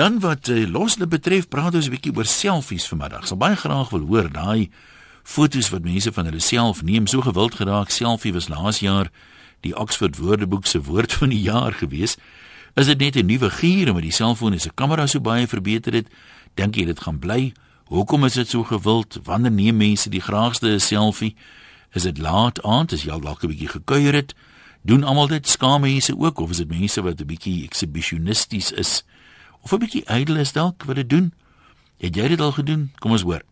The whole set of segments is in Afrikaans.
Dan wat uh, losle betref, praat ons 'n bietjie oor selfies vanmiddag. Sal baie graag wil hoor daai fotos wat mense van hulle self neem. So gewild geraak selfie was laas jaar die Oxford Woordeboek se woord van die jaar gewees. Is dit net 'n nuwe gier omdat die selfoon se kamera so baie verbeter het? Dink jy dit gaan bly? Hoekom is dit so gewild? Wanneer neem mense die graagste 'n selfie? Is dit laat aand as jy al dalk 'n bietjie gekuier het? Doen almal dit skaam mense ook of is dit mense wat 'n bietjie exhibitionisties is? Of 'n bietjie ydel is dalk wat dit doen? Het jy dit al gedoen? Kom ons hoor.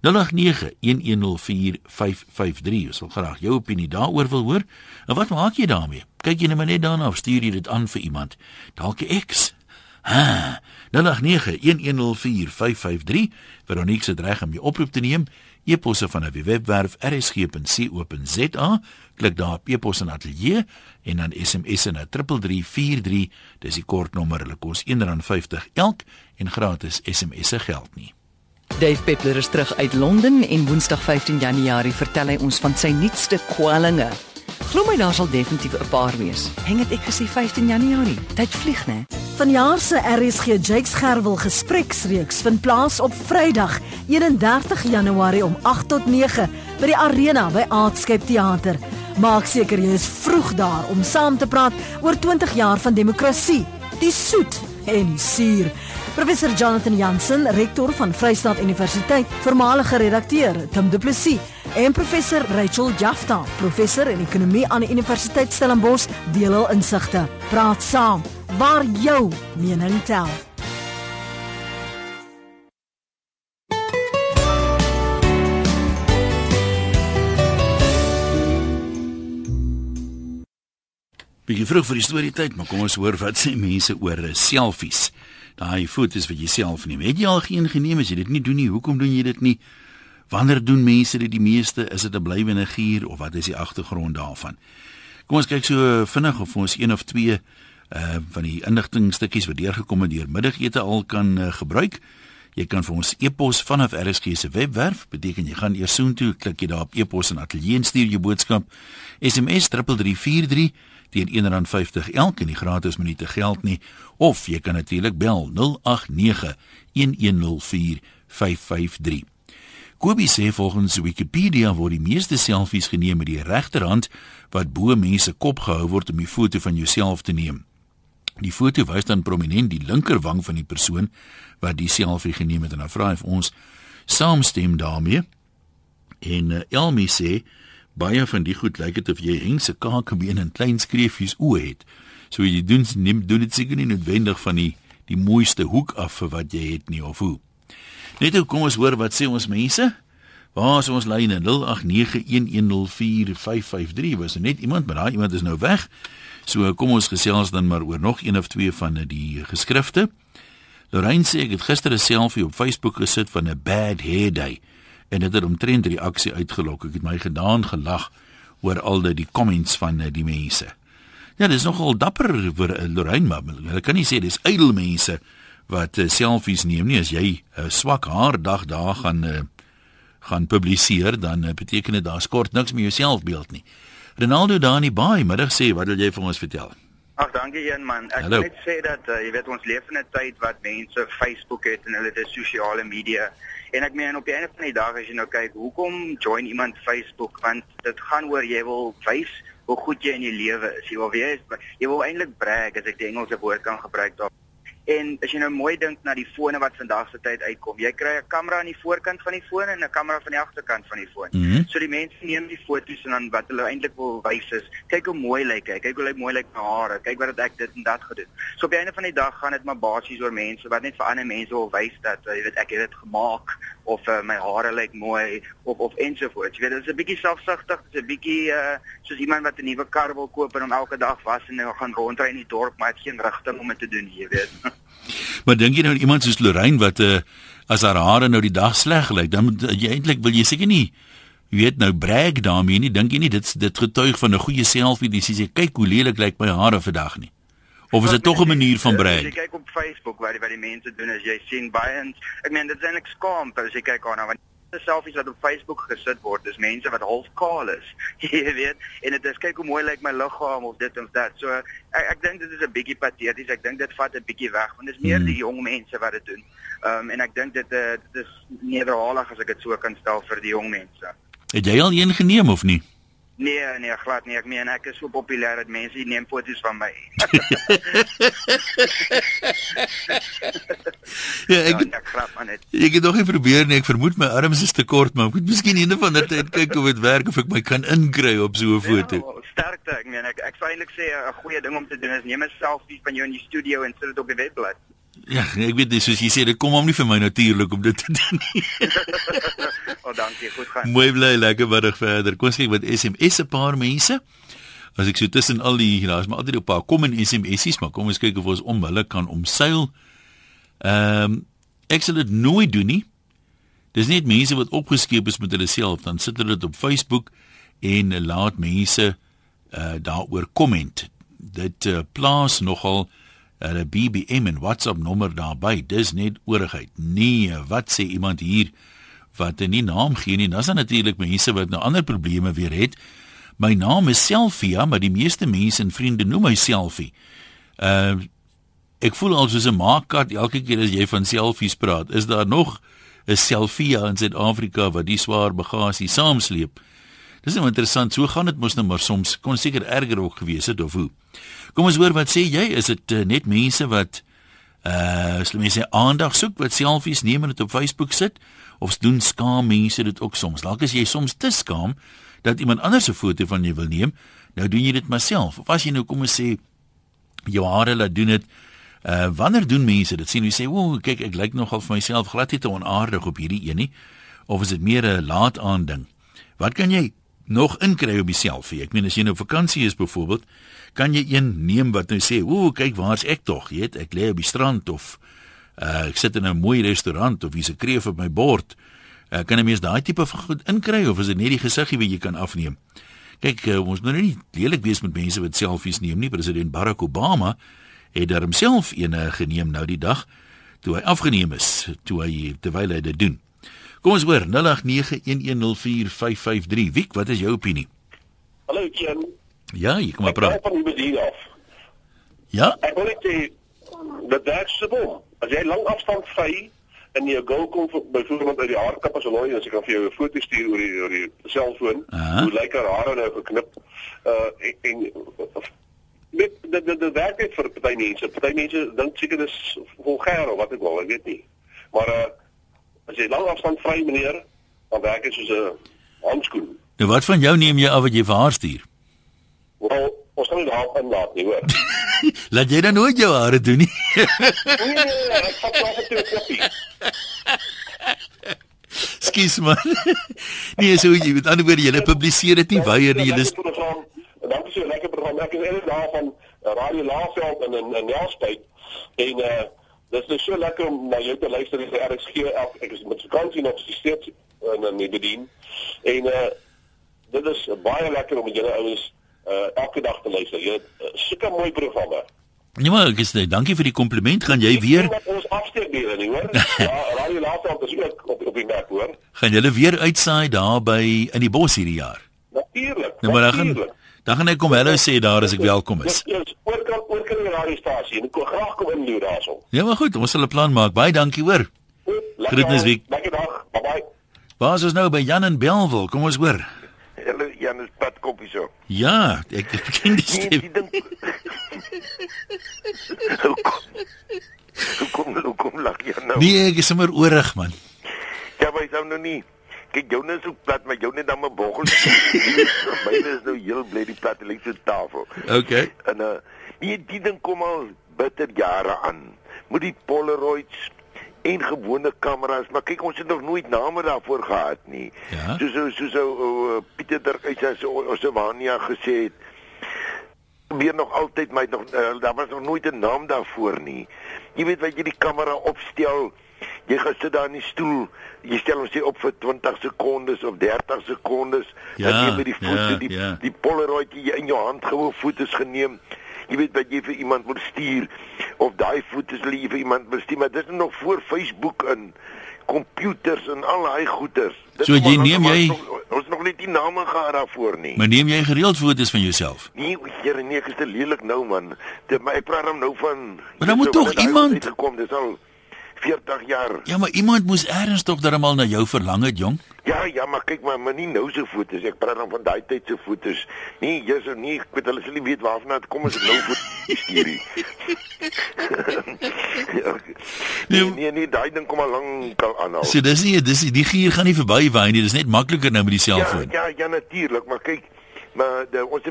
0891104553. Ons wil graag jou opinie daaroor wil hoor. En wat maak jy daarmee? Kyk jy net daarna of stuur jy dit aan vir iemand? Dalk 'n ex. Ha. 0891104553. Veronique se reg om jou oproep te neem. E-posse van 'n webwerf rsg.co.za. Klik daar op e-pos en ateljee en dan SMS na 3343. Dis die kortnommer. Hulle kos R1.50 elk en gratis SMS se geld nie. Dave Peppler is terug uit Londen en Woensdag 15 Januarie vertel hy ons van sy nuutste kwallinge. Glo my daar sal definitief 'n paar wees. Hang dit ek gesê 15 Januarie. Tyd vlieg, né? Vanjaar se RSG Jakes Gerwel gespreksreeks vind plaas op Vrydag, 31 Januarie om 8 tot 9 by die Arena by Aardskep Theater. Maak seker jy is vroeg daar om saam te praat oor 20 jaar van demokrasie, die soet en die suur. Professor Jonathan Jansen, rektor van Vryheid Universiteit, voormalige redakteur Tim Du Plessis en professor Rachel Jafta, professor in ekonomie aan die Universiteit Stellenbosch, deel hul insigte. Praat saam waar jou mening tel. Bietjie vroeg vir die storie tyd, maar kom ons hoor wat sê mense oor selfies. Daai foto's wat jy self neem. Het jy al geen geneem as jy dit nie doen nie? Hoekom doen jy dit nie? Wanneer doen mense dit die meeste? Is dit 'n blywende gier of wat is die agtergrond daarvan? Kom ons kyk so vinnig of ons een of twee uh van die inligtingstukkies wat deurgekom het deur middagete al kan uh, gebruik. Jy kan vir ons e-pos vanaf RSG se webwerf, beteken jy gaan eers soontoe, klik jy daar op e-pos en ateljee stuur jou boodskap. SMS 3343 teen R1.50 elk en die gratis minute geld nie of jy kan natuurlik bel 089 1104 553. Kobie sê volgens Wikipedia word die meeste selfies geneem met die regterhand wat bo mense kop gehou word om die foto van jouself te neem. Die foto wys dan prominent die linkerwang van die persoon wat die selfie geneem het en dan vra hy ons saamstem daarmee. En uh, Elmi sê baie van die goed lyk dit of jy hengse kakebeen en klein skreefies oë het. So jy doen neem doen dit seker nie noodwendig van die die mooiste hoek af vir wat jy het nie of hoe. Net hoe kom ons hoor wat sê ons mense? Waar is ons lyne 0891104553? Was net iemand, maar daai iemand is nou weg. So kom ons gesels dan maar oor nog een of twee van die geskrifte. Lorraine sê ek het gister 'n selfie op Facebook gesit van 'n bad hair day en dit het omtrent reaksie uitgelok. Ek het my gedaan gelag oor al die comments van die mense. Ja, dis nogal dapper vir Lorraine, maar ek kan nie sê dis ydel mense wat uh, selfies neem nie as jy 'n uh, swak haar dag daar gaan uh, gaan publiseer dan uh, beteken dit daar skort niks met jou selfbeeld nie. Ronaldo daar in die baai middag sê wat wil jy vir ons vertel? Ag dankie een man. Ek wil net sê dat uh, jy weet ons leef in 'n tyd wat mense Facebook het en hulle het sosiale media en ek meen op die einde van die dag as jy nou kyk hoekom join iemand Facebook want dit gaan oor jy wil wys hoe goed jy in die lewe is. Jy wil wees jy wil eintlik brag as ek die Engelse woord kan gebruik daar. En as jy nou mooi dink na die fone wat vandag se tyd uitkom, jy kry 'n kamera aan die voorkant van die foon en 'n kamera van die agterkant van die foon. Mm -hmm. So die mense neem die foto's en dan wat hulle eintlik wil wys is, kyk hoe mooi lyk hy, kyk hoe lyk mooi lyk my hare, kyk wat ek dit en dat gedoen. So op die einde van die dag gaan dit maar basies oor mense wat net vir ander mense wil wys dat jy weet ek het dit gemaak of uh, my hare lyk mooi of of ensovoorts. Jy weet dit is 'n bietjie selfsugtig, dit is 'n bietjie uh, soos iemand wat 'n nuwe kar wil koop en hom elke dag was en hy gaan rondry in die dorp, maar het geen rigting om dit te doen, jy weet. maar dink jy nou iemand soos Lorraine wat uh, as haar hare nou die dag sleg lyk, dan moet jy eintlik wil jy seker nie jy weet nou brag daarmee nie, dink jy nie dit dit getuig van 'n goeie selfie, dis jy kyk hoe lelik lyk my hare vandag nie. Of is dit tog 'n manier van brag? Jy kyk op Facebook waar die, waar die mense doen as jy sien baie en ek meen dit is eintlik skaam as jy kyk nou want selfies wat op Facebook gesit word, dis mense wat half kaal is. Jy weet, en dit is kyk hoe mooi lyk my liggaam of dit of dat. So ek ek dink dit is 'n bietjie pateties. Ek dink dit vat 'n bietjie weg want dit is meer hmm. die jong mense wat dit doen. Ehm um, en ek dink dit uh, dit is nederhalig as ek dit so kan stel vir die jong mense. Het jy al een geneem of nie? Nee, nee, glad nie. Ek meen ek is so populêr dat mense neem foto's van my. ja, ek ja, ek grap aan dit. Ek het nog nie probeer nie. Ek vermoed my arms is te kort, maar ek moet miskien eendag van dit uit kyk of dit werk of ek my kan inkry op so 'n foto. Ja, sterkte. Ek meen ek ek sou eintlik sê 'n goeie ding om te doen is neem 'n selfie van jou in die studio en sit dit op die webblad. Ja, ek weet dis soos jy sê, dit kom hom nie vir my natuurlik om dit te doen nie. oh, dankie. Goed gaan. Mooi bly, lekker middag verder. Kom ons kyk wat SMS 'n paar mense. As ek so tussen al die daar's maar altyd 'n paar kom in SMS'ies, maar kom ons kyk of ons om hulle kan omseil. Ehm um, ek sal dit nooit doen nie. Dis net mense wat opgeskeep is met hulle self, dan sit hulle dit op Facebook en laat mense uh daaroor komment. Dit uh, plaas nogal 'n BBM en WhatsApp nommer daarby. Dis net oorigheid. Nee, wat sê iemand hier wat 'n nie naam gee nie? Dan's dan natuurlik mense wat nou ander probleme weer het. My naam is Selfie, maar die meeste mense en vriende noem my Selfie. Uh ek voel al soos 'n maakkat elke keer as jy van selfies praat. Is daar nog 'n Selfie in Suid-Afrika wat die swaar bagasie saamsleep? Dis nou interessant. So gaan dit mos nou maar soms kon seker erger ook gewees het of hoe. Kom ons hoor wat sê jy? Is dit uh, net mense wat uh, sal mense aandag soek wat selfies neem en dit op Facebook sit of doen skaam mense dit ook soms? Dalk is jy soms te skaam dat iemand anders 'n foto van jou wil neem. Nou doen jy dit maar self. Of as jy nou kom en sê jou hare laat doen dit Uh wanneer doen mense dit? Sien jy sê, "O, kyk, ek lyk nogal vir myself glad nie te onaardig op hierdie een nie." Of is dit meer 'n laat aan ding? Wat kan jy nog inkry op die selfie? Ek meen as jy nou vakansie is byvoorbeeld, kan jy een neem wat nou sê, "O, kyk waar's ek tog?" Jy weet, ek lê op die strand of uh, ek sit in 'n mooi restaurant of hier's 'n kreef op my bord. Uh, kan 'n mens daai tipe van goed inkry of is dit net die gesiggie wat jy kan afneem? Kyk, uh, ons moet nou nie lelik wees met mense wat selfies neem nie. President Barack Obama het daar homself een geneem nou die dag toe hy afgeneem is, toe hy terwyl hy dit doen. Kom ons hoor 0891104553. Wiek, wat is jou opinie? Hallo, Jan. Ja, jy kom maar praat. Ek van die bediening af. Ja? Ek wil net sê dat dit se bom. As jy lang afstand vry en jy gou kom byvoorbeeld uit die haarkap as looi, as ek kan vir jou 'n foto stuur oor die oor die selfoon, hoe lyk haar hare nou geknip? Uh en dit dit dit dit werk net vir party mense. Party mense dink seker dis vulgêr of wat ek wil, ek weet nie. Maar uh as jy lang afstand vry meneer, dan werk dit soos 'n handskoen. Nou wat van jou neem jy af wat jy vir haar stuur? Wel, ons nie daar inlaat nie, hoor. Laat jy dan nooit jou hare doen nie. nee, nee, nee, ek vat nog 'n koppie. Skus man. nee, so jy met ander woorde jy publiseer dit nie weier nie. Jy is Dankie so lekker program. Ek is eers daar van eh, Radio Laasveld en in in Nelspruit en uh dit is so lekker om na jou te luister in die RSG. Ek is met vakansie nog steeds in in die bedien. En uh dit is baie lekker om met julle ouens uh, elke dag te luister. Jy het uh, sulke mooi programme. Nee maar ek sê dankie vir die kompliment. Gaan jy weer ons afsteek weer nie hoor? ja, radio later op is ook op op die merk hoor. Gaan julle weer uitsaai daar by in die bos hierdie jaar? Natuurlik. Nou maar dan gaan dan gaan ek kom hallo sê daar as ek welkom is. Ja, oorkant oorkant die radiostasie. Ek wil graag kom in hier daarso. Ja maar goed, ons sal 'n plan maak. Baie dankie hoor. Groetnis week. Lekker dag. Bye bye. Waar is ons nou by Jan en Belwel? Kom ons hoor. Hallo Jan, is Pat Koppie so. Ja, ek ken die stem. Nee, dink... hoe kom hoe kom lag jy nou? Nee, ek is sommer oorig man. Ja, maar jy sou nou nie. Kyk, jou net so plat, maar jou net dan 'n boggel. Myne is nou heel bly die plat lyk so tafel. Okay. En uh nee, die ding kom al bitter jare aan. Moet die Polaroids en gewone kameras, maar kyk ons het nog nooit name daarvoor gehad nie. Ja? Soos so so so uh, Pieter Dirk uit so Oswania gesê het weer nog altyd my nog uh, daar was nog nooit 'n naam daarvoor nie. Jy weet wat jy die kamera opstel, jy gaan sit daar in die stoel, jy stel hom sê op vir 20 sekondes of 30 sekondes, ja, dan jy met die foto ja, die ja. die Polaroid jy in jou hand gehou foto's geneem jy weet wat jy vir iemand moet stuur of daai foto's wil jy vir iemand wil stuur maar dit is nog voor Facebook in komputers en al daai goeders. Dit so jy neem jy nog, ons nog net die name gehad daarvoor nie. Maar neem jy gereeld foto's van jouself? Nee, Here, nee, ek is te lelik nou man. Dit my ek praat nou van Maar dan moet tog iemand gekom, dis al 40 jaar. Ja, maar iemand moes eers tog darmal na jou verlang het, jong. Ja, ja, maar kyk maar, maar nie nou se foto's. Ek praat dan van daai tyd se foto's. Nee, jy's nie, ek weet hulle sal nie weet waarvan dit kom as ek nou foto's stuur nie. nee, nee, nee, daai ding kom al lank al aan al. So dis nie, dis die gier gaan nie verby waai nie. Dis net makliker nou met die selfoon. Ja, ja, ja natuurlik, maar kyk Maar de, ons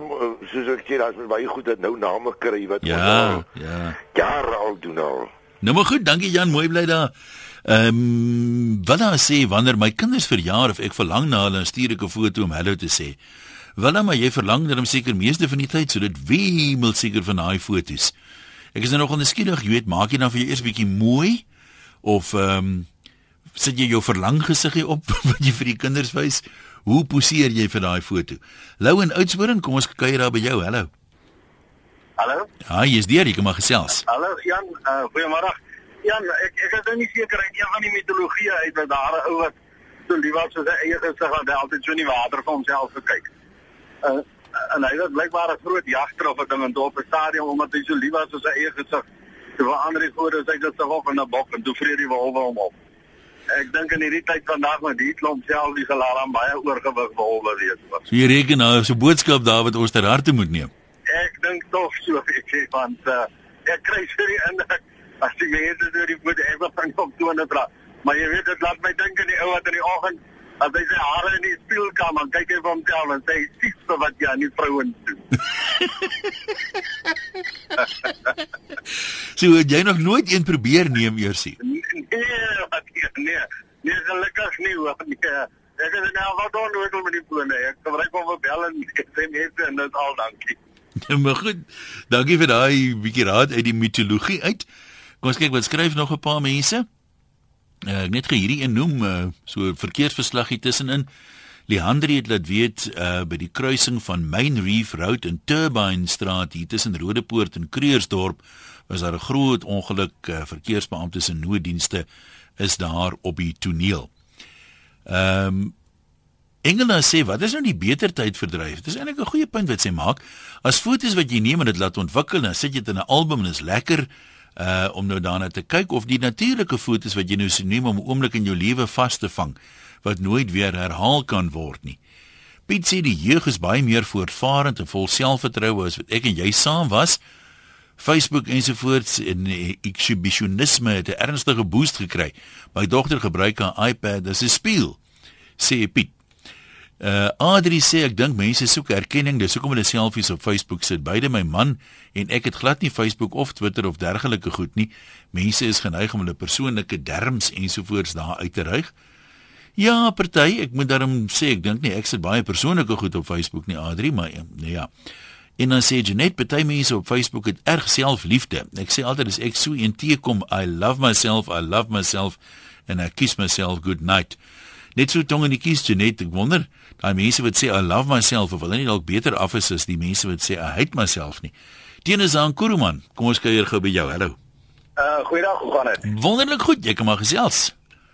soos ek sê, daar's baie goed dat nou name kry wat ja, ons al ja. jare al doen al. Nou maar goed, dankie Jan, mooi bly daar. Ehm um, dan sê wanneer my kinders verjaar of ek verlang na hulle, stuur ek 'n foto om hallo te sê. Wel dan maar jy verlang dat hom seker meeste van die tyd so dit wemel seker van daai foto's. Ek is nou nog onskiedig, jy weet, maak jy dan vir jou eers bietjie mooi of ehm um, sit jy jou verlang gesiggie op wat jy vir die kinders wys? Hoe poseer jy vir daai foto? Lou en Oudtshoorn, kom ons kuier daar by jou. Hallo. Hallo? Ja, jy's daar, jy kan maar gesels. Hallo Jan, uh, goeiemôre. Jan, ek ek is nou nie seker uit een van die mitologie uit dat daar 'n ou wat so lief was vir sy eie gesig en hy altyd so in die water vir homself gekyk. Uh, en hy het blykbaar 'n groot jagter op 'n ding in dorp stadium omdat hy so lief was vir sy eie gesig. So verander hy voor sy gesig op in 'n bok en toe vrede die wolwe hom op. Ek dink in hierdie tyd vandag met die klomp self die gelaar aan baie oorgewig wolwe wees. So jy reken nou so boodskap daar wat ons ter harte moet neem ek dink tog so ek sê want uh, ek kry so die indruk as die mense deur die voet ewe van op toe en dra maar jy weet dit laat my dink aan die ou wat in die oggend as hy sy hare in die spieël kom en kyk hy vir homself en sê sies vir wat jy aan die vrouens doen. So jy nog nooit een probeer neem eersie nee nee. Nee nee gelukkig nie hoor. Nee Ek het nou wat doen met die fone. Ek gebruik hom vir bel en SMS en dit al dankie. Ja, maar goed. Dankie vir daai bietjie raad uit die mitologie uit. Kom ons kyk wat skryf nog 'n paar mense. Uh, ek net gee hierdie een noem uh, so verkeersverslaggie tussenin. Leandri het laat weet uh, by die kruising van Main Reef Road en Turbine Straat hier tussen Rodepoort en Kreursdorp was daar 'n groot ongeluk. Uh, verkeersbeamptes en nooddienste is daar op die toneel. Ehm um, Engela sê wat is nou die beter tyd verdryf? Dis eintlik 'n goeie punt wat sy maak. As foto's wat jy neem en dit laat ontwikkel en sit jy dit in 'n album en is lekker uh om nou daarna te kyk of die natuurlike foto's wat jy nou so neem om 'n oomblik in jou lewe vas te vang wat nooit weer herhaal kan word nie. Piet sê die jeug is baie meer voortvarend en vol selfvertroue as wat ek en jy saam was. Facebook ensovoorts en exhibitionisme het 'n ernstige boost gekry. My dogter gebruik haar iPad as 'n spieël, sê Piet. Uh Adri sê ek dink mense soek erkenning, dis hoekom hulle selfies op Facebook sit. Beide my man en ek het glad nie Facebook of Twitter of dergelike goed nie. Mense is geneig om hulle persoonlike derms ensovoorts daar uit te ryg. Ja, party, ek moet daarom sê ek dink nie ek sit baie persoonlike goed op Facebook nie, Adri, maar nee ja. En dan sê Janet, party mense op Facebook het erg selfliefde. Ek sê altyd as ek so een teekom, I love myself, I love myself and I kiss myself good night. Net so tong in die kies Janet, ek wonder, daai mense wat sê I love myself of hulle nie dalk beter af is as die mense wat sê I hate myself nie. Teens aan Kuruman, kom ons kuier gou by jou. Hallo. Uh goeiedag, hoe gaan dit? Wonderlik goed, jy kan maar gesels.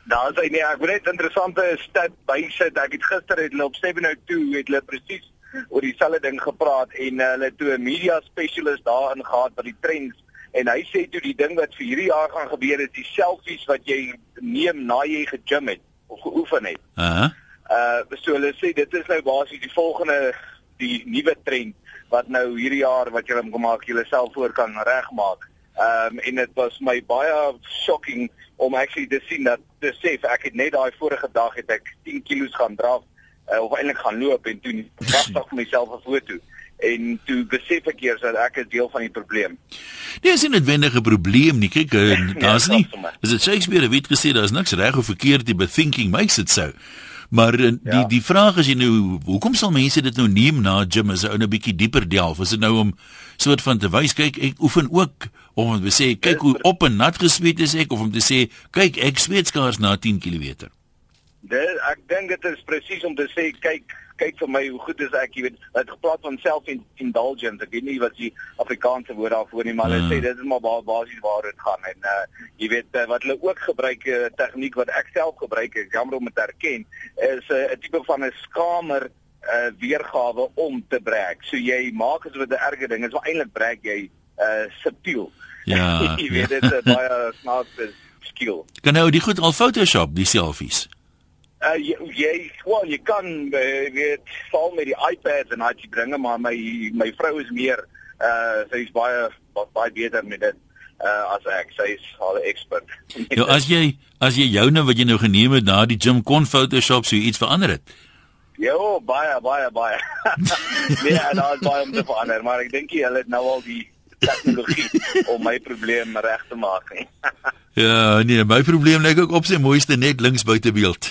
Daar is nee, ek wil net interessante stat bysit. Ek het gister het hulle op Stebino 2 het hulle presies oor dieselfde ding gepraat en uh, hulle toe 'n media spesialist daarin gehad by die trends en hy sê toe die ding wat vir hierdie jaar gaan gebeur is die selfies wat jy neem na jy gegym het of geoefen het. Uh. Uh so hulle sê dit is nou basies die volgende die nuwe trend wat nou hierdie jaar wat julle kom maak julle self voor kan regmaak. Ehm um, en dit was my baie shocking om actually te sien dat te sê ek het net daai vorige dag het ek 10 kg gaan dra uh, of eintlik gaan loop en toe was ek myself 'n foto en toe besef ek eers dat ek 'n deel van die probleem. Nee, is nie 'n noodwendige probleem nie. Kyk, uh, daar's nie. Is dit Shakespeare het gesê daar's niks reg of verkeerd, die thinking makes it so. Maar uh, die ja. die vraag is jy nou, hoekom sal mense dit nou neem na gym as 'n ou 'n bietjie dieper delf? Is dit nou om soort van te wys kyk ek oefen ook of om te sê kyk hoe op en nat gesweet is ek of om te sê kyk ek sweet skaars na 10 km. Dit ek dink dit is presies om te sê kyk kyk vir my hoe goed is ek jy weet het gepraat van self indulgence ek weet nie wat die Afrikaanse woord daarvoor nie maar hulle mm. sê dit is maar basies waar dit gaan. En uh, jy weet uh, wat hulle ook gebruik 'n uh, tegniek wat ek self gebruik ek jammer om dit te erken is 'n uh, tipe van 'n skamer uh, weergawe om te breek so jy maak asof dit 'n erge ding is maar eintlik breek jy uh, subtiel. Ja jy weet dit is baie snaaks skill. Kan nou die goed al photoshop die selfies Uh jy jy wel jy kan uh, weet val met die iPad en hy bringe maar my my vrou is meer uh sy's baie baie beter met dit uh as ek sy's al 'n expert. Ja as jy as jy joune wat jy nou geneem het na die gym kon Photoshop so iets verander het. Ja, baie baie baie. nee, daar is baie om te verander, maar ek dink jy hulle het nou al die tegnologie om my probleem reg te maak nie. ja, nee, my probleem lê ook op sy mooiste net links buite beeld.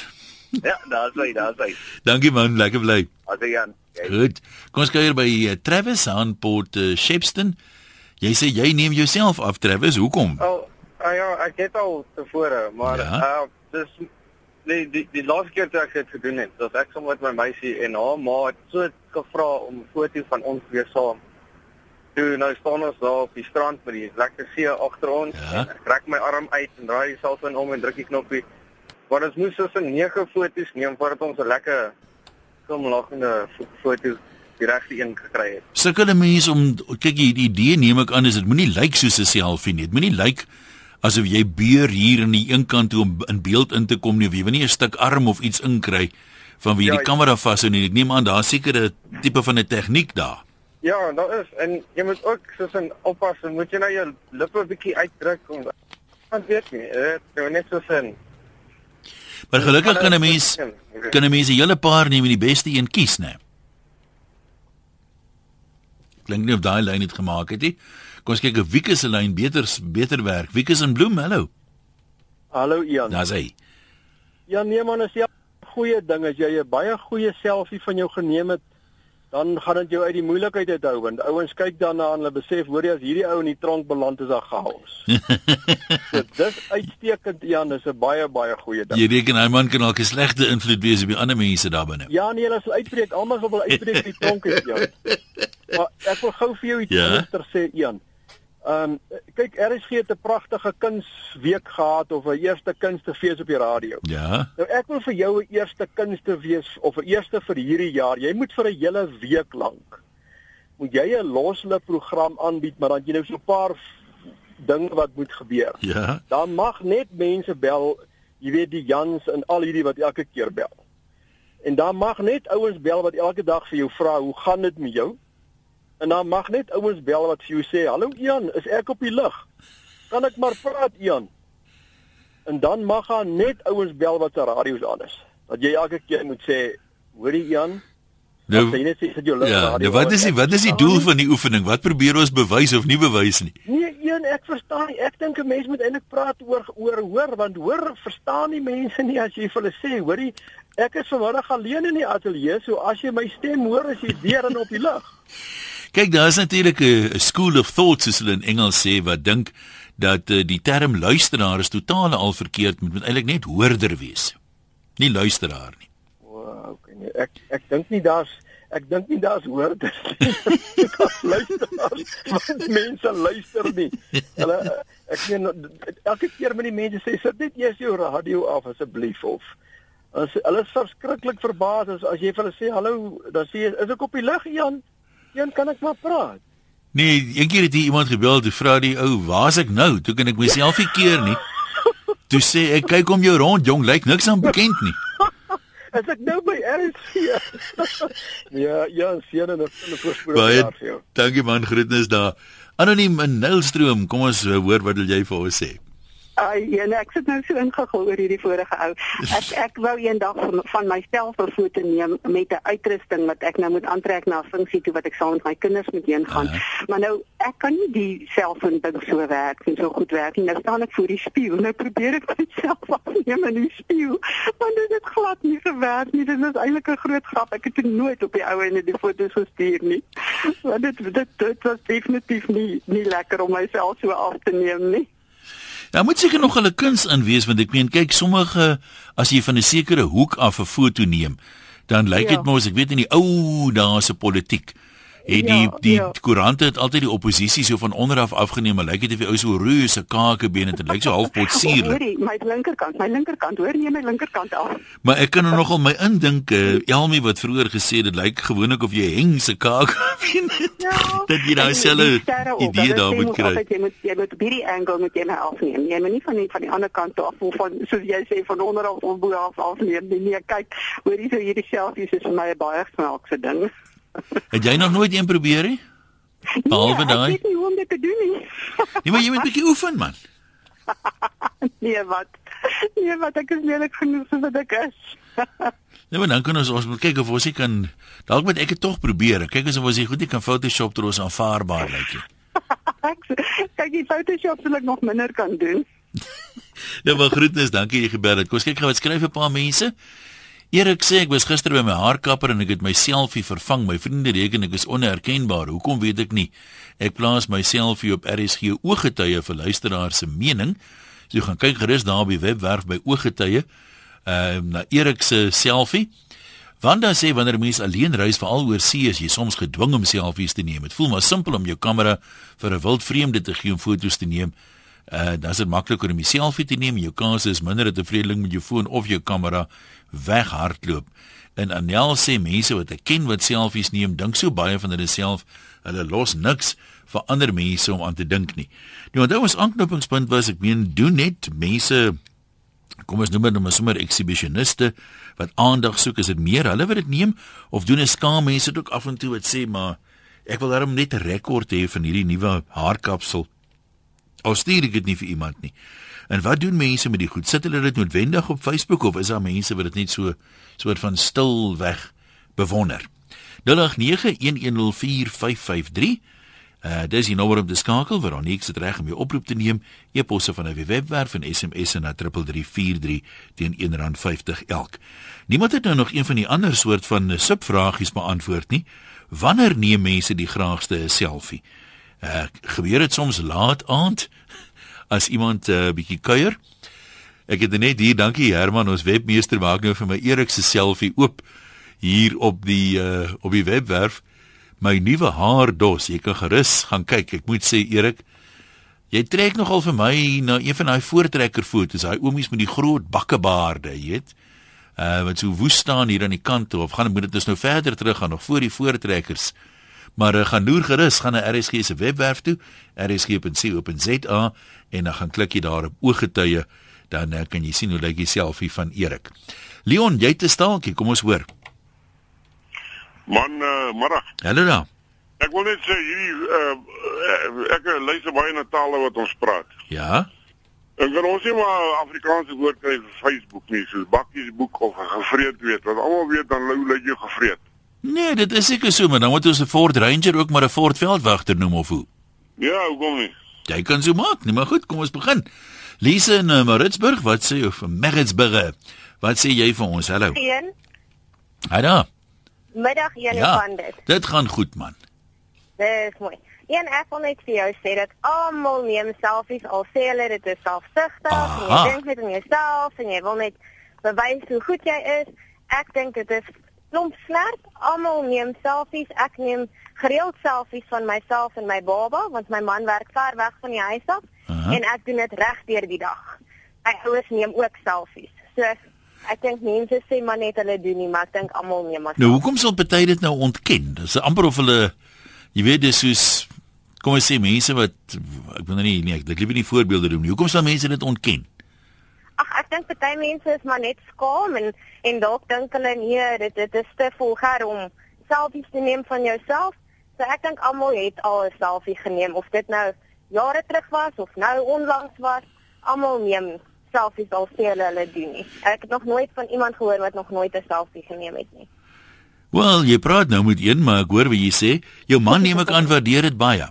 Ja, daar's hy, daar's hy. Dankie man, lekker bly. Asse Jan. Goed. Kom ons kuier by uh, Travis aan Port uh, Shepston. Jy sê jy neem jouself af Travis, hoekom? Oh, uh, ja, ek het al tevore, maar ja? uh dis nee, die die laaste keer toe ek dit gedoen het, was ek saam met my meisie en haar ma het so gevra om 'n foto van ons weer saam. Toe nou staan ons daar op die strand met die lekker see agter ons. Ja? Ek trek my arm uit en draai die selfoon om en druk die knoppie. Maar ons moes so 'n 9 foto's neem voordat ons 'n lekker glimlaggende foto die regte een gekry het. Sukkel mense om kyk die idee neem ek aan is dit moenie lyk soos 'n selfie nie. Dit moenie lyk asof jy beur hier aan die een kant toe om in beeld in te kom nie jy wil nie 'n stuk arm of iets inkry van wie ja, die kamera vashou nie. Ek neem aan daar seker 'n tipe van 'n tegniek daar. Ja, daar is en jy moet ook soos 'n oppas, moet jy nou jou lippe bietjie uitdruk om want weet nie, dit is net so sin. Maar gelukkig kan 'n mens kan 'n mens 'n hele paar neem en die beste een kies, né? Klink nie of daai lyn het gemaak het nie. Kom ons kyk of Wieke se lyn beter beter werk. Wieke se bloem, hallo. Hallo Ian. Daar's hy. Ja nee man, as jy goeie ding as jy 'n baie goeie selfie van jou geneem het dan gaan dit jou uit die moeilikheid uithou want ouens kyk daarna en hulle besef hoor jy as hierdie ou in die tronk beland is daar chaos. so, dis uitstekend Jan, dis 'n baie baie goeie ding. Jy reken hy man kan ook 'n slegte invloed wees op die ander mense daar binne. Ja nee, hulle sal uitbreek, almal sal wil uitbreek in die tronk is Jan. Maar ek wil gou vir jou iets ja? sê Jan. Ehm um, kyk RSG het 'n pragtige kunsweek gehad of 'n eerste kunstefees op die radio. Ja. Nou ek wil vir jou 'n eerste kunstefees of 'n eerste vir hierdie jaar. Jy moet vir 'n hele week lank moet jy 'n loslike program aanbied, maar dan jy nou so 'n paar dinge wat moet gebeur. Ja. Dan mag net mense bel, jy weet die Jans en al hierdie wat elke keer bel. En dan mag net ouens bel wat elke dag vir jou vra, "Hoe gaan dit met jou?" En dan mag net ouens bel wat vir jou sê, "Hallo Ian, is ek op die lug? Kan ek maar praat, Ian?" En dan mag gaan net ouens bel wat se radio's aan is. Dat jy elke keer moet sê, "Hoorie Ian, Nou, net sê jy lug ja. Nou wat is die wat is die doel van die oefening? Wat probeer ons bewys of nie bewys nie? Nee, een ek verstaan. Ek dink 'n mens moet eintlik praat oor oor hoor want hoor verstaan nie mense nie as jy vir hulle sê, hoorie, ek is vanmiddag alleen in die ateljee, so as jy my stem hoor as jy weer in op die lug. Kyk, daar is natuurlik 'n school of thought soos hulle in Engels sê wat dink dat uh, die term luisteraar is totaal al verkeerd moet moet eintlik net hoorder wees. Nie luisteraar nie. Wow, okay. Nee, ek ek dink nie daar's ek dink nie daar's hoorders nie. luisteraar. Want mense luister nie. Hulle ek sien elke keer met die mense sê sit net eers jou radio af asseblief of as hulle is verskriklik verbaas as, as jy vir hulle sê hallo, dan sê jy is ek op die lug Jan? Een kan ek maar praat. Nee, een keer het iemand gebel, toe vra die ou, "Waar's ek nou? Toe kan ek myself nie keer nie." Toe sê ek, "Kyk om jou rond, jong, lyk niks aan bekend nie." As ek nou by RSG. ja, ja, sien en 'n voorspoedig jaar vir jou. Dankie man, groetnis daar. Anoniem in Nylstroom, kom ons hoor wat wil jy vir ons sê? Ai, uh, en ek sit nou so ingegil oor hierdie vorige ou. Ek ek wou eendag van, van myself 'n foto neem met 'n uitrusting wat ek nou moet aantrek na 'n funksie toe wat ek saam met my kinders moet heen gaan. Uh -huh. Maar nou ek kan nie die selfoon ding so werk en so goed werk nie. Nou staan ek voor die spieël. Nou probeer ek myself afneem in die spieël. Maar dit het glad nie gewerk nie. Dit is eintlik 'n groot grap. Ek het nooit op die ou en die foto's gestuur nie. Maar dit dit dit was definitief nie nie lekker om myself so af te neem nie. Ja, moet seker nog 'n kuns in wees want ek meen kyk sommige as jy van 'n sekere hoek af 'n foto neem, dan lyk dit ja. mos ek weet in die ou daar's 'n politiek het die ja, die ja. koerante het altyd die oppositie so van onder af afgeneem maar lyk dit of jy ou so reuse kakebeen het en lyk so half potsuur. Hoor jy my linkerkant, my linkerkant, hoor nie my linkerkant af. Maar ek kan er nogal my indink uh, Elmi wat vroeër gesê dit lyk gewoonlik of jy heng se kakebeen. Ja. dat jy nou selfe idee daar moet kry. Jy moet jy moet hierdie angle met jy my afneem. Jy moet nie van die van die ander kant af of van soos jy sê van onder af of bo af afneem nie. Nee, kyk, hoor jy so hierdie selfies is vir my 'n baie snaakse ding. Het jy nog nooit een probeer nie? Behalwe daai. Nee, ek weet nie hoe om dit te doen nie. nee, maar jy moet 'n bietjie oefen, man. nee, wat? Nee, wat ek is lelik genoeg so wat ek is. nee, maar dan kan ons ons moet kyk of ons kan dalk moet ek dit tog probeer. Kyk as ons goed kan Photoshop troos aanvaarbaar lyk dit. kyk, die Photoshop sal ek nog minder kan doen. ja, maar groetnis, dankie jy gebel het. Kom ons kyk gou wat skryf 'n paar mense. Erik sê ek was gister by my haarkapper en ek het my selfie vervang. My vriende reken ek is onherkenbaar. Hoekom weet ek nie. Ek plaas my selfie op RSG ooggetuie vir luisteraars se mening. So gaan kyk gerus daar op die webwerf by ooggetuie. Ehm uh, na Erik se selfie. Wanda sê wanneer mense alleen reis veral oor see is jy soms gedwing om selfies te neem. Dit voel maar simpel om jou kamera vir 'n wild vreemde te gee om foto's te neem. Uh dan is dit makliker om 'n selfie te neem. Jou kans is minder dat 'n vreemdeling met jou foon of jou kamera weghardloop. En Anel sê mense wat ek ken wat selfies neem, dink so baie van hulle self, hulle los niks vir ander mense om aan te dink nie. Nou onthou ons aanknopingspunt was ek meen doen net mense kom ons noem dit nou maar sommer exhibitioniste wat aandag soek, is dit meer hulle wat dit neem of doen 'n skaam mense ook af en toe wat sê maar ek wil daarom net 'n rekord hê van hierdie nuwe haarkapsel. Al stuur ek dit nie vir iemand nie. En wat doen mense met die goed? Sit hulle dit noodwendig op Facebook of is daar mense wat dit net so soort van stil weg bewonder? 0891104553. Uh dis die nommer om te skakel waar Onyx dit reg om jou oproep te neem. E-posse van 'n webwerf en SMS na 3343 teen R1.50 elk. Niemand het nou nog een van die ander soort van subvragies beantwoord nie. Wanneer neem mense die graagste 'n selfie? Uh gebeur dit soms laat aand? as iemand 'n uh, eh, bietjie kuier. Ek het net hier, dankie Herman, ons webmeester maak nou vir my Erik se selfie oop hier op die uh, op die webwerf. My nuwe haardos, jy kan gerus gaan kyk. Ek moet sê Erik, jy trek nogal vir my na een van daai voortrekker foto's, daai oomies met die groot bakkebaarde, jy weet. Uh wat so woes staan hier aan die kant of gaan moet dit nou verder terug gaan nog voor die voortrekkers. Maar uh, gaan loer gerus, gaan na RSG se webwerf toe, rsg.co.za en dan gaan klik jy daar op ooggetuie, dan uh, kan jy sien hoe lyk die selfie van Erik. Leon, jy te staaltjie, kom ons hoor. Man, uh, middag. Hallo daar. Ek wil net sê hierdie uh, ek luister baie na tale wat ons praat. Ja. En kan ons nie maar Afrikaanse woord kry vir Facebook nie, soos bakkiesboek of gevreet weet, want almal weet dan hoe lyk jy gevreet. Nee, dit is seker so, maar dan moet ons 'n Ford Ranger ook maar 'n Ford Veldwagter noem of hoe? Ja, hoekom nie? Jy kan so maak, nee, maar goed, kom ons begin. Lise in uh, Maritzburg, wat sê jy van Maritzburg? Wat sê jy vir ons? Hallo. Een. Hallo. Middag een ja, van dit. Dit gaan goed man. Dis mooi. Een ek wil net vir jou sê dat almal neem selfies al sê hulle dit is selfsugtig en jy dink net aan jouself en jy wil net bewys hoe goed jy is. Ek dink dit is klomp snert. Almal neem selfies. Ek neem gereeld selfies van myself en my baba want my man werk ver weg van die huis af uh -huh. en ek doen dit reg deur die dag. My ouers neem ook selfies. So ek dink mense sê maar net hulle doen nie, maar ek dink almal neem maar. Nou hoekom sal party dit nou ontken? Dis amper of hulle jy weet dis soos kom ons sê mense wat ek wil nou nie nee, ek wil liever nie voorbeelde doen nie. Hoekom sal mense dit ontken? Ag ek dink party mense is maar net skaam en en dalk dink hulle nee, dit dit is te vulgaar om selfies te neem van jouself. So ek dink almal het al 'n selfie geneem of dit nou jare terug was of nou onlangs was, almal neem selfies al sê hulle hulle doen nie. Ek het nog nooit van iemand gehoor wat nog nooit 'n selfie geneem het nie. Wel, jy praat nou met een, maar ek hoor wat jy sê. Jou man neem ek aan waardeer dit baie.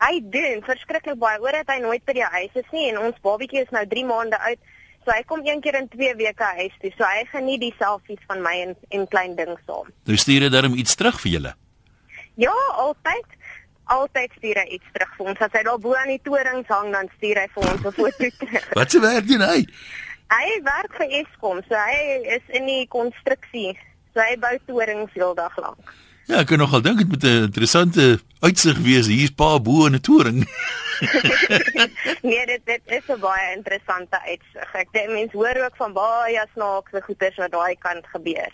Hy doen verskriklik baie. Hoor dat hy nooit by die huis is nie en ons babatjie is nou 3 maande oud. So hy kom een keer in 2 weke huis toe. So hy geniet die selfies van my en en klein ding saam. Jy stuur dit darm iets terug vir julle. Ja, altyd. altyd stuur hy iets terug vir ons. As hy daar bo aan die torings hang, dan stuur hy vir ons 'n foto terug. Wat se werk doen hy? Hy werk vir Eskom, so hy is in die konstruksie. So hy bou torings heeldag lank. Ja, ek kan nogal dink dit moet 'n interessante uitsig wees hier's pa bo in 'n toring. nee, dit dit is 'n baie interessante uitsig. Ek dink mense hoor ook van baie snaakse goeters wat daai kant gebeur.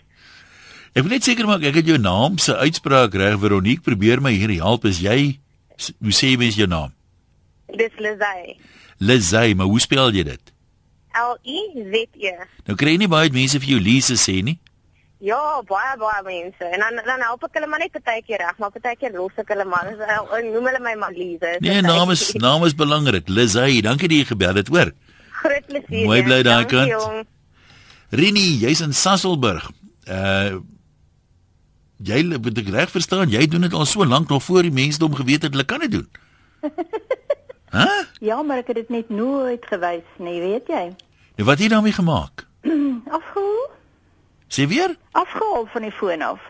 Ek wil net seker maak ek het jou naam se uitspraak reg. Veronique probeer my hier help. Is jy hoe sê mens jou naam? Dis Lizay. Lizay, maar hoe spel jy dit? L I Z E. Nou kry nie baie mense vir jou Lise sê nie. Ja, baie baie mense. En dan dan help ek hulle maar net partykeer reg, maar partykeer los ek hulle maar. Hulle noem hulle my maar Lise. Nee, naam is naam is belangrik. Lizay, dankie dat jy gebel het, hoor. Groot plesier. Mooi bly daai kant. Rini, jy's in Sasselburg. Uh jy moet ek reg verstaan, jy doen dit al so lank nog voor die mense hom geweet het hulle kan dit doen. Hæ? huh? Ja, maar ek het dit net nooit gewys nie, weet jy? Nou wat het jy daarmee gemaak? Afgehaal? Sê weer? Afgehaal van die foon af.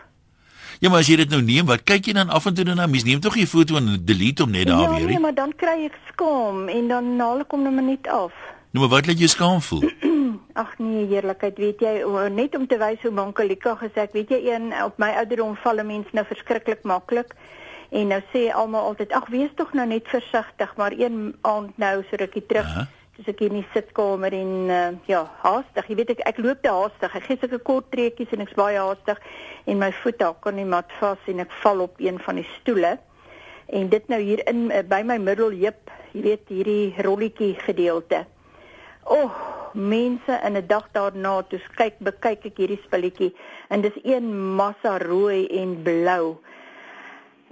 Ja, maar as jy dit nou neem, wat kyk jy dan af en toe dan? Mens neem tog jy foto en delete hom net daar ja, weer. Ja, nee, maar dan kry ek skaam en dan haal ek hom net net af. Nou maar wat laat jou skaam voel? Ag nee, heerlikheid, weet jy, net om te wys hoe Mankalika gesê ek, weet jy, een op my ouderdom val 'n mens nou verskriklik maklik. En nou sê almal altyd, ag wees tog nou net versigtig, maar een aand nou so rukkie terug, uh -huh. Dis ek in die sitkamer en uh, ja, haastig. Jy weet ek ek loop te haastig. Ek gee sulke kort treetjies en ek's baie haastig en my voet dalk aan die mat vas en ek val op een van die stoele. En dit nou hier in uh, by my middelheup, jy weet hierdie rolletjie gedeelte. O, oh, mense in 'n dag daarna, toe kyk bekyk ek hierdie spulletjie en dis een massa rooi en blou.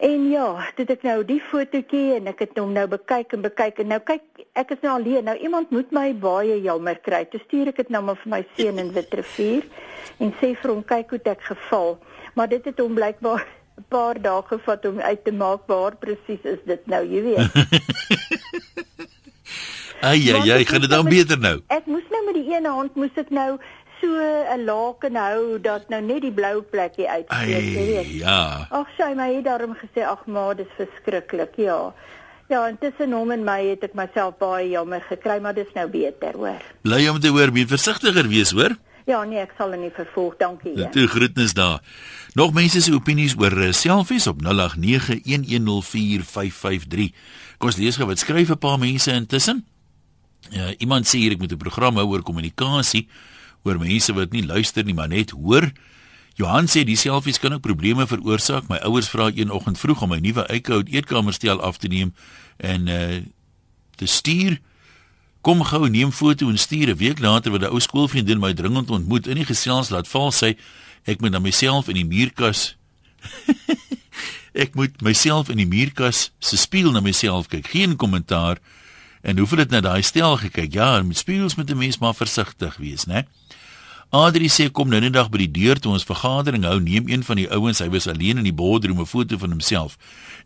En ja, dit ek nou die fotootjie en ek het hom nou bekyk en bekyk en nou kyk ek is nou alleen. Nou iemand moet my baie jammer kry. Toe stuur ek dit nou maar vir my seun in Witrifuur en sê vir hom kyk hoe ek geval. Maar dit het hom blykbaar 'n paar dae gevat om uit te maak waar presies is dit nou, jy weet. Ai ja, jy gaan dit dan met, beter nou. Ek moes nou met die een hand moes ek nou so 'n laken hou dat nou net die blou plekkie uitsteek, jy weet. Ja. Ag, sy my het daarom gesê, ag ma, dis verskriklik, ja. Ja, intussen hom en my het ek myself baie jammer gekry, maar dis nou beter, hoor. Bly om te hoor, moet versigtiger wees, hoor. Ja, nee, ek sal in die vervolg, dankie. Ja. Toe groetnis daar. Nog mense se opinies oor eh, selfies op 0891104553. Kom ons lees gou wat skryf 'n paar mense intussen. Ja, iemand sê hier ek moet 'n program hou oor kommunikasie, oor mense wat nie luister nie, maar net hoor. Johan sê die selfies kan ook probleme veroorsaak. My ouers vra een oggend vroeg om my nuwe eikoud eetkamerstel af te neem en uh te stuur. Kom gou neem foto en stuur 'n week later wat 'n ou skoolvriendin my dringend ontmoet in die gesels laat val sy ek moet na myself in die muurkas ek moet myself in die muurkas se spieël na myself kyk. Geen kommentaar. En hoeveel het na daai stel gekyk? Ja, met spieëls moet 'n mens maar versigtig wees, né? Adri sê kom nou net dag by die deur toe ons vergadering hou, neem een van die ouens, hy was alleen in die boardroom 'n foto van homself.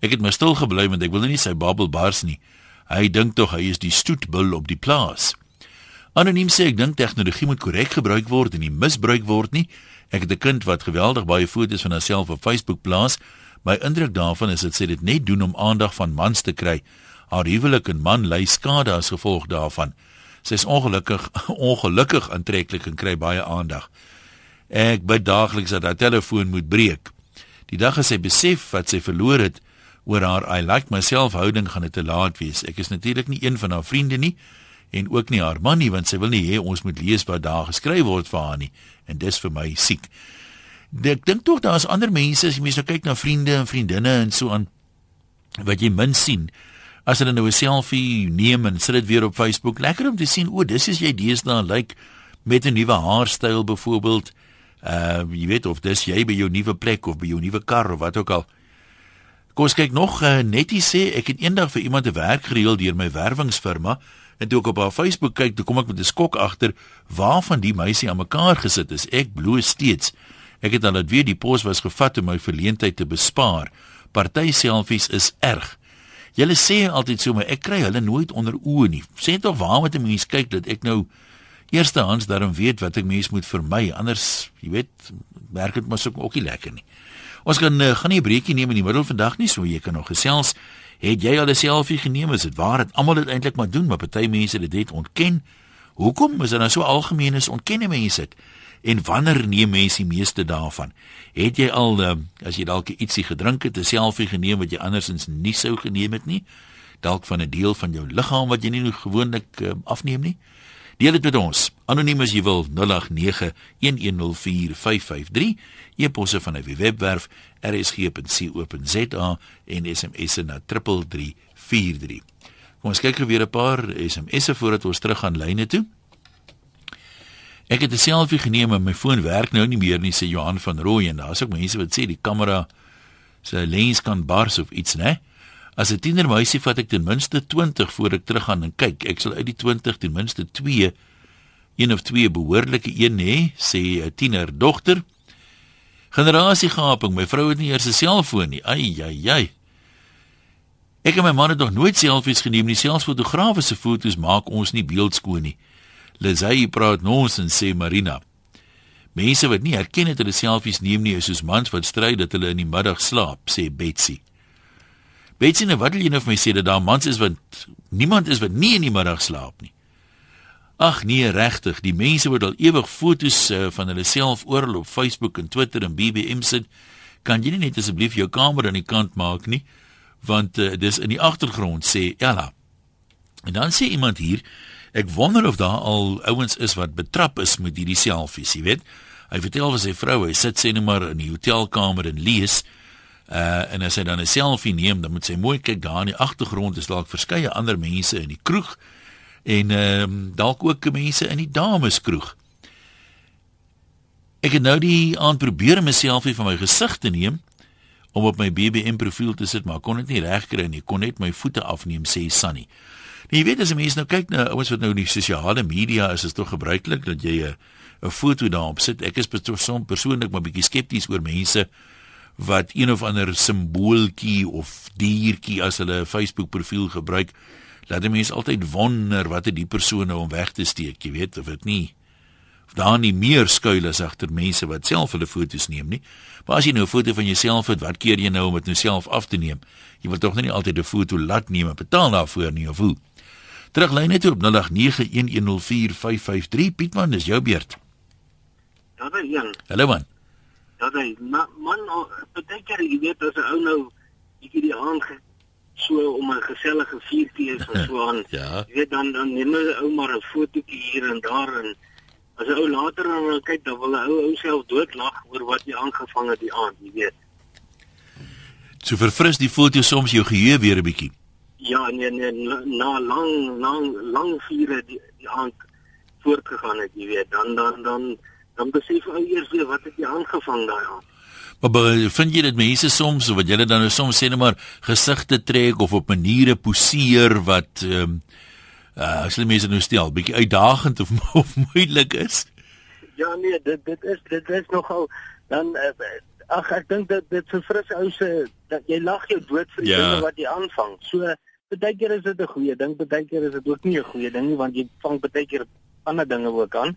Ek het maar stil gebly want ek wil nie sy babbel bars nie. Hy dink tog hy is die stoetbul op die plaas. Anoniem sê ek dink tegnologie moet korrek gebruik word en nie misbruik word nie. Ek het 'n kind wat geweldig baie foto's van haarself op Facebook plaas. My indruk daarvan is dit sê dit net doen om aandag van mans te kry. Haar huwelik en man ly skade as gevolg daarvan. Sy is ongelukkig ongelukkig aantreklik en kry baie aandag. Ek bid daagliks dat haar telefoon moet breek. Die dag as sy besef wat sy verloor het oor haar I like myself houding gaan dit te laat wees. Ek is natuurlik nie een van haar vriende nie en ook nie haar man nie want sy wil nie hê ons moet lees wat daar geskryf word vir haar nie en dis vir my siek. Ek dink tog daar's ander mense as jy mens nou kyk na vriende en vriendinne en so aan wat jy min sien as hulle nou 'n selfie neem en sit dit weer op Facebook, lekker om te sien, o, dis is jy deesdae lyk like, met 'n nuwe haarstyl byvoorbeeld. Uh jy weet of dis jy by jou nuwe plek of by jou nuwe kar of wat ook al. Kom ons kyk nog uh, netjie sê ek het eendag vir iemand 'n werk gereël deur my werwingsfirma en toe ek op haar Facebook kyk, toe kom ek met 'n skok agter waarvan die meisie aan mekaar gesit is. Ek bloos steeds. Ek het dan laat weet die pos was gevat om my verleentheid te bespaar. Party selfies is erg. Julle sê altyd so, maar ek kry hulle nooit onder oë nie. Sê tog waar moet 'n mens kyk dat ek nou eerstehands daarom weet wat ek mens moet vermy. Anders, jy weet, werk dit maar so ook nie lekker nie. Ons kan uh, gaan nie 'n breekie neem in die middel van dag nie, so jy kan nog gesels. Het jy al 'n selfie geneem? Is dit waar dat almal dit eintlik maar doen, maar party mense dit het ontken? Hoekom is dit nou so algemeen is ontken mense dit? En wanneer neem mense die meeste daarvan? Het jy al uh, as jy dalk ietsie gedrink het, 'n selfie geneem wat jy andersins nie sou geneem het nie? Dalk van 'n deel van jou liggaam wat jy nie gewoonlik uh, afneem nie? Deel dit met ons. Anoniem as jy wil 0891104553. E-posse van die webwerf rsg.co.za en SMS na 3343. Kom ons kyk weer 'n paar SMS'e voordat ons terug gaan lyne toe. Ek het 'n selfie geneem en my foon werk nou nie meer nie sê Johan van Rooi en daar's ook mense wat sê die kamera se lens kan bars of iets, né? As 'n tiener meisie vat ek ten minste 20 voor ek teruggaan en kyk. Ek sal uit die 20 ten minste 2 een of twee behoorlike een hê, sê 'n tiener dogter. Generasiegaping, my vrou het nie eers 'n selfoon nie. Ai ai ai. Ek en my man het nog nooit selfies geneem nie. Selfs fotograwe se foto's maak ons nie beeldskoon nie. Lesay praat nonsens sê Marina. Mense wat nie herken het hulle selfies neem nie, is soos mans wat stry dat hulle in die middag slaap, sê Betsy. Betsy, nou wat wil jy nou vir my sê dat daar mans is wat niemand is wat nie in die middag slaap nie? Ag nee, regtig, die mense wat al ewig foto's uh, van hulle self oral op Facebook en Twitter en BBM sit, kan jy nie net asseblief jou kamer aan die kant maak nie, want uh, dis in die agtergrond sê Ella. En dan sê iemand hier, ek wonder of daar al ouens is wat betrap is met hierdie selfies, jy weet. Hy vertel vir sy vrou, hy sit sê net maar in die hotelkamer en lees. Uh en as hy dan 'n selfie neem, dan moet sy mooi kyk daar in die agtergrond is dalk verskeie ander mense in die kroeg en ehm um, dalk ook mense in die dameskroeg. Ek het nou die aand probeer om myself van my gesig te neem om op my BBM profiel te sit, maar kon dit nie regkry nie. Kon net my voete afneem sê Sunny. Nou, jy weet as mense nou kyk na ouens wat nou in die sosiale media is, is tog gebruiklik dat jy 'n 'n foto daarop sit. Ek is persoonlik maar bietjie skepties oor mense wat een of ander simbooltjie of diertjie as hulle Facebook profiel gebruik laat die mense altyd wonder wat het die persoon nou om weg te steek, jy weet of dit nie of daar nie meer skuil is agter mense wat self hulle foto's neem nie. Maar as jy nou 'n foto van jouself het, wat keer jy nou om dit nou self af te neem? Jy wil tog nie altyd 'n foto laat neem en betaal daarvoor nie of hoe? Teruglyn net op 0891104553 Pietman, dis jou beurt. Ja, dan Jan. Hallo man. Ja, dan man, man, baie keer jy weet as 'n ou nou bietjie die aand so om 'n gesellige vuurtjie is of so aan. ja. Jy weet dan dan neem 'n ou maar 'n fotootjie hier en daar en as 'n ou later dan kyk dan wil 'n ou ou self doodlag oor wat jy aangevang het die aand, jy weet. So verfris die foto soms jou geheue weer 'n bietjie. Ja, nee nee na lang lang lang vure die, die aand voortgegaan het, jy weet. Dan dan dan dan besef ou eers weer wat het jy aangevang daai aand. Maar vind jy dit mense soms wat julle dan nou soms sê net maar gesigte trek of op maniere poseer wat ehm um, uh, as hulle mense nou stel bietjie uitdagend of of moeilik is? Ja nee, dit dit is dit is nogal dan uh, ag ek dink dat dit vir fris ou se dat jy lag jou dood vir die ja. dinge wat jy aanvang. So baie keer is dit 'n goeie ding, baie keer is dit ook nie 'n goeie ding nie want jy vang baie keer ander dinge ook aan.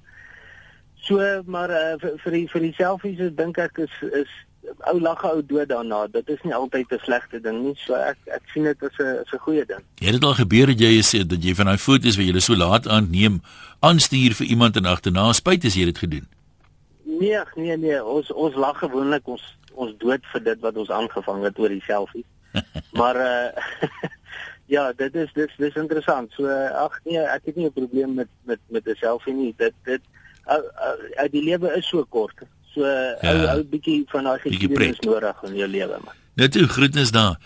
So maar uh, vir vir die vir die selfies dink ek is is ou lag ou dood daarna. Dit is nie altyd 'n slegte ding nie. So ek ek sien dit as 'n as 'n goeie ding. Het dit al gebeur dat jy sê dat jy van daai foto's wat jy so laat aanneem, aanstuur vir iemand en agterna spyt as jy dit gedoen? Nee, nee, nee, ons ons lag gewoonlik ons ons dood vir dit wat ons aangevang het oor die selfie. maar uh ja, dit is dit dis interessant. So ag nee, ek het nie 'n probleem met met met 'n selfie nie. Dit dit uh, uh, die lewe is so kort. So ja. ou ou bietjie van daai geskiedenis nodig in jou lewe man. Net toe groetnis daar.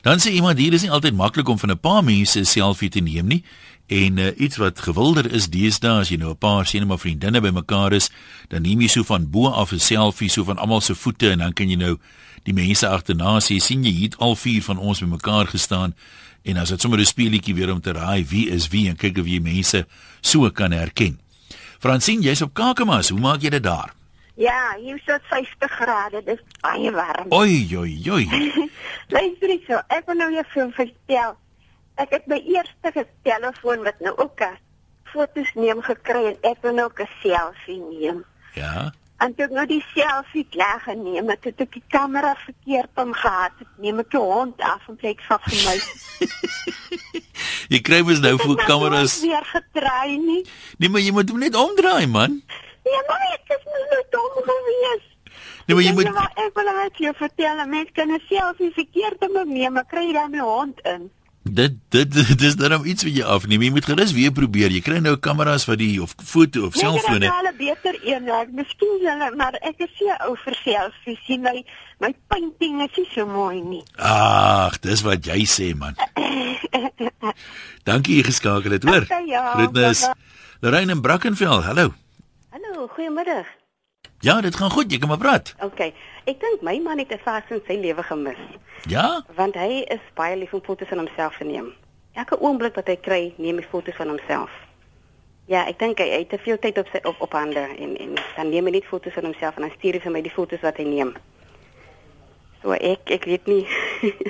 Dan sê iemand hier is nie altyd maklik om van 'n paar mense 'n selfie te neem nie. En uh, iets wat gewilder is deesdae as jy nou 'n paar sien maar vriendinne bymekaar is, dan neem jy so van bo af 'n selfie so van almal se voete en dan kan jy nou die mense agterna sê sien jy hier al vier van ons bymekaar gestaan en as dit sommer 'n speelietjie weer om te raai wie is wie en kyk of jy mense so kan herken. Fransien, jy's op Kakamas, hoe maak jy dit daar? Ja, hier is dit 50 grade, dit is baie warm. Oi, oi, oi. Luister ek so, ek wil nou jou vir vertel. Ek het my eerste telefoon wat nou ook 'n foto's neem gekry en ek wil nou 'n selfie neem. Ja. En toe nou die selfie klaar geneem, het ek die kamera verkeerd omgehad. Ek neem ek die hond af en plek van vir my. jy kry mos nou vir kameras. Ek het weer getry nie. Nee, maar jy moet hom net omdraai, man. Nee, maar ek is nou nou dom gewees. Nee, maar jy moet Ek wil net jou vertel, mense kan 'n selfie verkeerd neem, maar kry dan 'n hond in. Dit dit dis daarom iets wat jy afneem. Jy moet gerus weer probeer. Jy kry nou kameras wat die of foto of selfone. Nee, hulle beter een. Ja, ek miskien hulle, maar ek is so ou vir selfies. Sien my my painting is nie so mooi nie. Ag, dis wat jy sê man. Dankie jy geskakel het, hoor. Ja, Groetnis. Lorraine in Brackenfell. Hallo. Hallo, goeiemiddag. Ja, dit gaan goed. Jy kan maar praat. OK. Ek dink my man het 'n fase in sy lewe gemis. Ja? Want hy is baie lief om foto's van homself te neem. Elke oomblik wat hy kry, neem hy foto's van homself. Ja, ek dink hy, hy het te veel tyd op sy op op hande en en dan neem hy net foto's van homself en dan stuur hy vir my die foto's wat hy neem. So ek ek weet nie.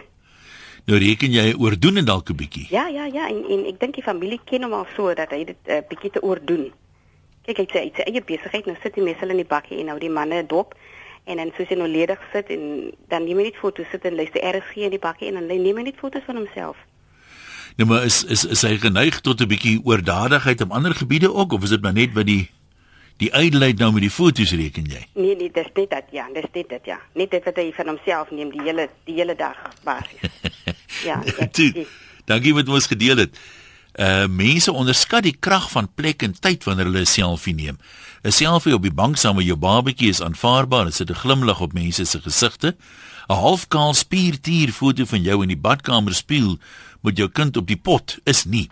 nou reken jy oordoen en dalk 'n bietjie. Ja, ja, ja, en en ek dink die familie ken hom al so dat hy dit 'n uh, bietjie te oordoen. Kyk, hy sê hy sê eie besigheid, nou sit die mense in die bakkie en nou die manne dop en dan soos hy nou ledig sit en dan neem hy net foto's sit en luister RSG in die bakkie en dan neem hy net foto's van homself. Nou maar is is is hy geneig tot 'n bietjie oordadigheid op ander gebiede ook of is dit maar net by die die uitleid nou met die foto's reken jy? Nee nee, dis net dat ja, dis net dit ja. Net dit wat hy van homself neem die hele die hele dag basis. ja. Dit, dankie wat ons gedeel het. Uh mense onderskat die krag van plek en tyd wanneer hulle 'n selfie neem. 'n Selfie op die bank saam met jou babatjie is aanvaarbaar. Dit sit 'n glimlag op mense se gesigte. 'n Halfkaal spiertier foto van jou in die badkamer spieël met jou kind op die pot is nie.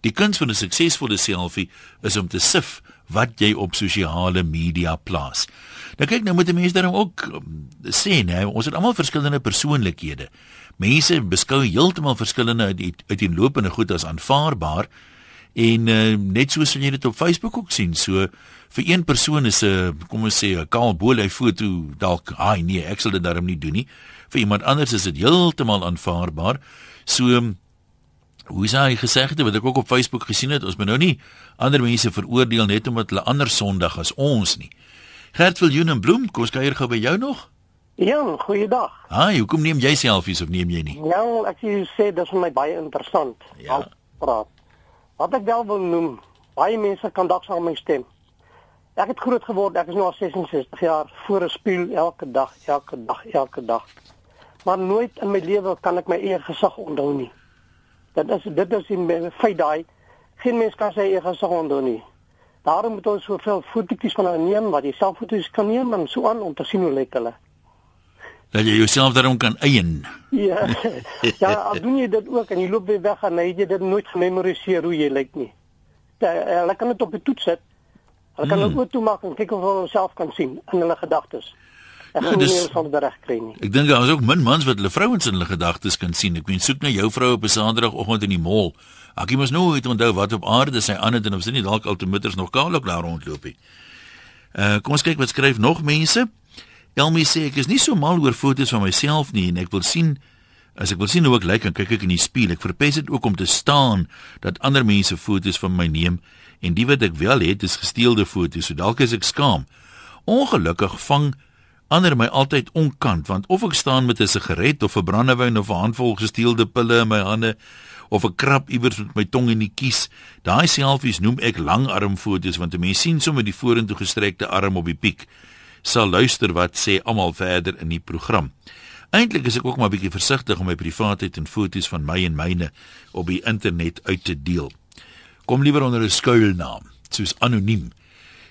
Die kuns van 'n suksesvolle selfie is om te sif wat jy op sosiale media plaas. Nou kyk nou moet mense daarom ook um, sê, nee, ons het almal verskillende persoonlikhede. Mense beskou heeltemal verskillende uit uiteenlopende goed as aanvaarbaar en uh, net soos jy dit op Facebook ook sien. So vir een persoon is 'n kom ons sê 'n kaal boelhy foto dalk, ai nee, ek sal dit daarom nie doen nie. Vir iemand anders is dit heeltemal aanvaarbaar. So hoe is hy gesegde wat ek ook op Facebook gesien het, ons moet nou nie ander mense veroordeel net omdat hulle ander Sondag as ons nie. Gert Viljoen en Bloem, kom ons kuier gou by jou nog. Ja, goeiedag. Haai, hoekom neem jy selfies of neem jy nie? Ja, ek sê dis vir my baie interessant. Ja. Praat. Wat ek wel wil noem, baie mense kan dalk saam met my stem. Ek het groot geword, ek is nou al 66 jaar voor 'n spieël elke dag, elke dag, elke dag. Maar nooit in my lewe kan ek my eie gesig onthou nie. Dit is dit is die feit daai geen mens kan sy eie gesig onthou nie. Daarom moet ons soveel fotootjies van hulle neem wat jy self foto's kan neem en so aan om te sien hoe lyk hulle dat jy jouself daarom kan eien. Ja. Ja, al doen jy dit ook en jy loop weer weg en jy het dit nooit gememoriseer hoe jy lyk nie. Hulle kan dit op die toets sit. Hulle kan dit hmm. toe maak en kyk of hulle self kan sien in hulle gedagtes. Ek ja, dis, sal dit reg kry nie. Ek dink daar is ook min mans wat hulle vrouens in hulle gedagtes kan sien. Ek meen soek na jou vrou op 'n Saterdagoggend in die mall. Ek moet nooit onthou wat op aarde sy aan het en of sy nie dalk al te mitters nog kaal ook daar rondloop nie. Uh kom ons kyk wat skryf nog mense. Elmi sê ek is nie so mal oor foto's van myself nie en ek wil sien as ek wil sien hoe ek lyk en kyk ek in die spieël. Ek verpes dit ook om te staan dat ander mense foto's van my neem en die wat ek wel het is gesteelde foto's. So dalk is ek skaam. Ongelukkig vang ander my altyd onkant want of ek staan met 'n sigaret of 'n brandewyn of 'n handvol gesteelde pille in my hande of 'n krap iewers met my tong in die kies. Daai selfies noem ek langarm foto's want 'n mens sien sommer die vorentoe gestrekte arm op die piek sal luister wat sê almal verder in die program. Eintlik is ek ook maar bietjie versigtig om my privaatheid en foto's van my en myne op die internet uit te deel. Kom liewer onder 'n skuilnaam, soos anoniem.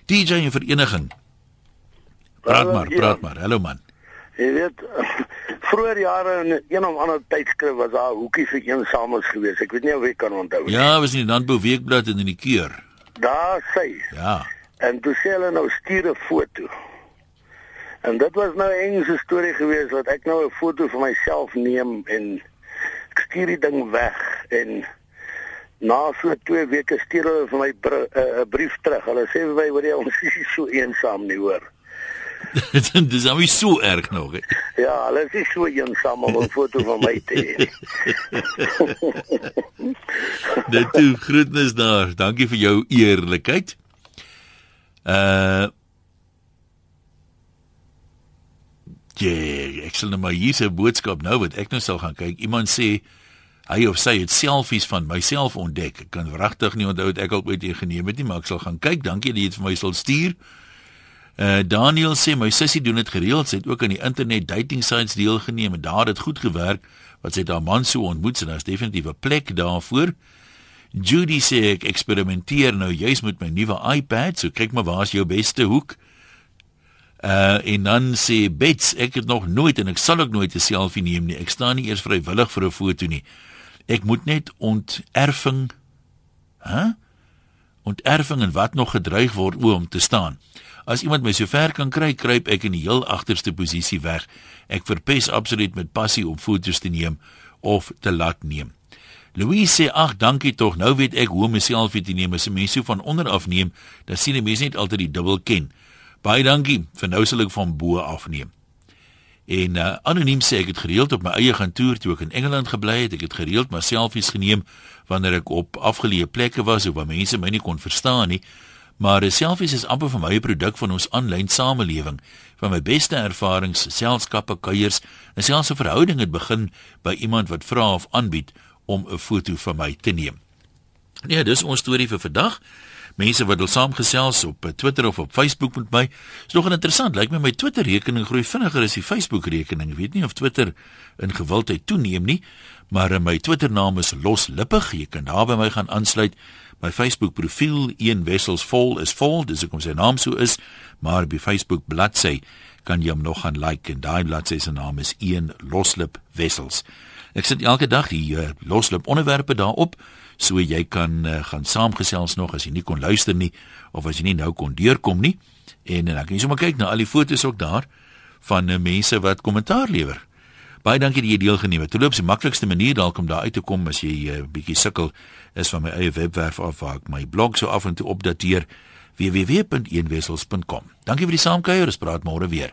DJ en vereniging. Praat maar, praat maar. Hallo man. Jy weet, vroeër jare in een of ander tydskrif was daar hoekie vir eensames geweest. Ek weet nie of jy kan onthou nie. Ja, was in die Landbou Weekblad en in die Keur. Daar sê. Ja. En toe sê hulle nou stuur 'n foto. En dit was nou 'n engse storie geweest wat ek nou 'n foto van myself neem en ek stuur die ding weg en na so 2 weke stuur hulle vir my 'n uh, brief terug. Hulle sê vir my hoor jy ons is so eensaam nie hoor. Dit is al so erg nog. He. Ja, hulle is so eensaam om 'n foto van my te hê. Dit toe groetnis daar. Dankie vir jou eerlikheid. Uh Ja, ek sal net maar hier 'n boodskap nou wat ek nou sal gaan kyk. Iemand sê hy of sy het selfies van myself ontdek. Ek kan regtig nie onthou wat ek al ooit geneem het nie, maar ek sal gaan kyk. Dankie dat jy dit vir my sal stuur. Uh Daniel sê my sussie doen dit gereeld. Sy het ook aan die internet dating sites deelgeneem en daar het dit goed gewerk wat sy haar man so ontmoet en daar's definitief 'n plek daarvoor. Judy sê ek eksperimenteer nou juis met my nuwe iPad, so kyk maar waar's jou beste hoek. Uh en dan sê Bets, ek het nog nooit en ek sal ook nooit 'n selfie neem nie. Ek staan nie eers vrywillig vir 'n foto nie. Ek moet net onterving. Hæ? Huh? Onterving en wat nog gedreig word o om te staan. As iemand my so ver kan kry, kruip ek in die heel agterste posisie weg. Ek verpes absoluut met passie om foto's te neem of te laat neem. Louise sê ag dankie tog, nou weet ek hoe om myself te neem as 'n mens so van onder af neem, dan sien 'n mens net altyd die dubbel ken. Baie dankie, vir nou sal ek van bo af neem. En uh, anoniem sê ek het gereeld op my eie kantoor toe ek in Engeland gebly het, ek het gereeld my selfies geneem wanneer ek op afgeleë plekke was of waar mense my nie kon verstaan nie. Maar selfies is amper vir my 'n produk van ons aanlyn samelewing. Van my beste ervarings, selskappe, kuiers, en selfs 'n verhouding het begin by iemand wat vra of aanbied om 'n foto van my te neem. Nee, dis ons storie vir vandag. Mense wat wil saamgesels op eh, Twitter of op Facebook met my. Is nog interessant. Lyk my my Twitter rekening groei vinniger as die Facebook rekening. Ek weet nie of Twitter in gewildheid toeneem nie, maar eh, my Twitter naam is Loslippig. Jy kan daar by my gaan aansluit my Facebook profiel een wessels vol is vol dis hoekom sy naam so is maar by Facebook bladsy kan jy hom nog gaan like en daai bladsy se naam is een loslip wessels. Ek sit elke dag die uh, loslip onderwerpe daarop so jy kan uh, gaan saamgesels nog as jy nie kon luister nie of as jy nie nou kon deurkom nie. En dan kan jy sommer kyk na al die fotos ook daar van uh, mense wat kommentaar lewer Baie dankie dat jy deelgeneem het. Dit loop se maklikste manier dalk om daar uit te kom as jy 'n uh, bietjie sukkel is van my eie webwerf af waar ek my blog so af en toe opdateer www.eenwessels.com. Dankie vir die saamkuier. Ons praat môre weer.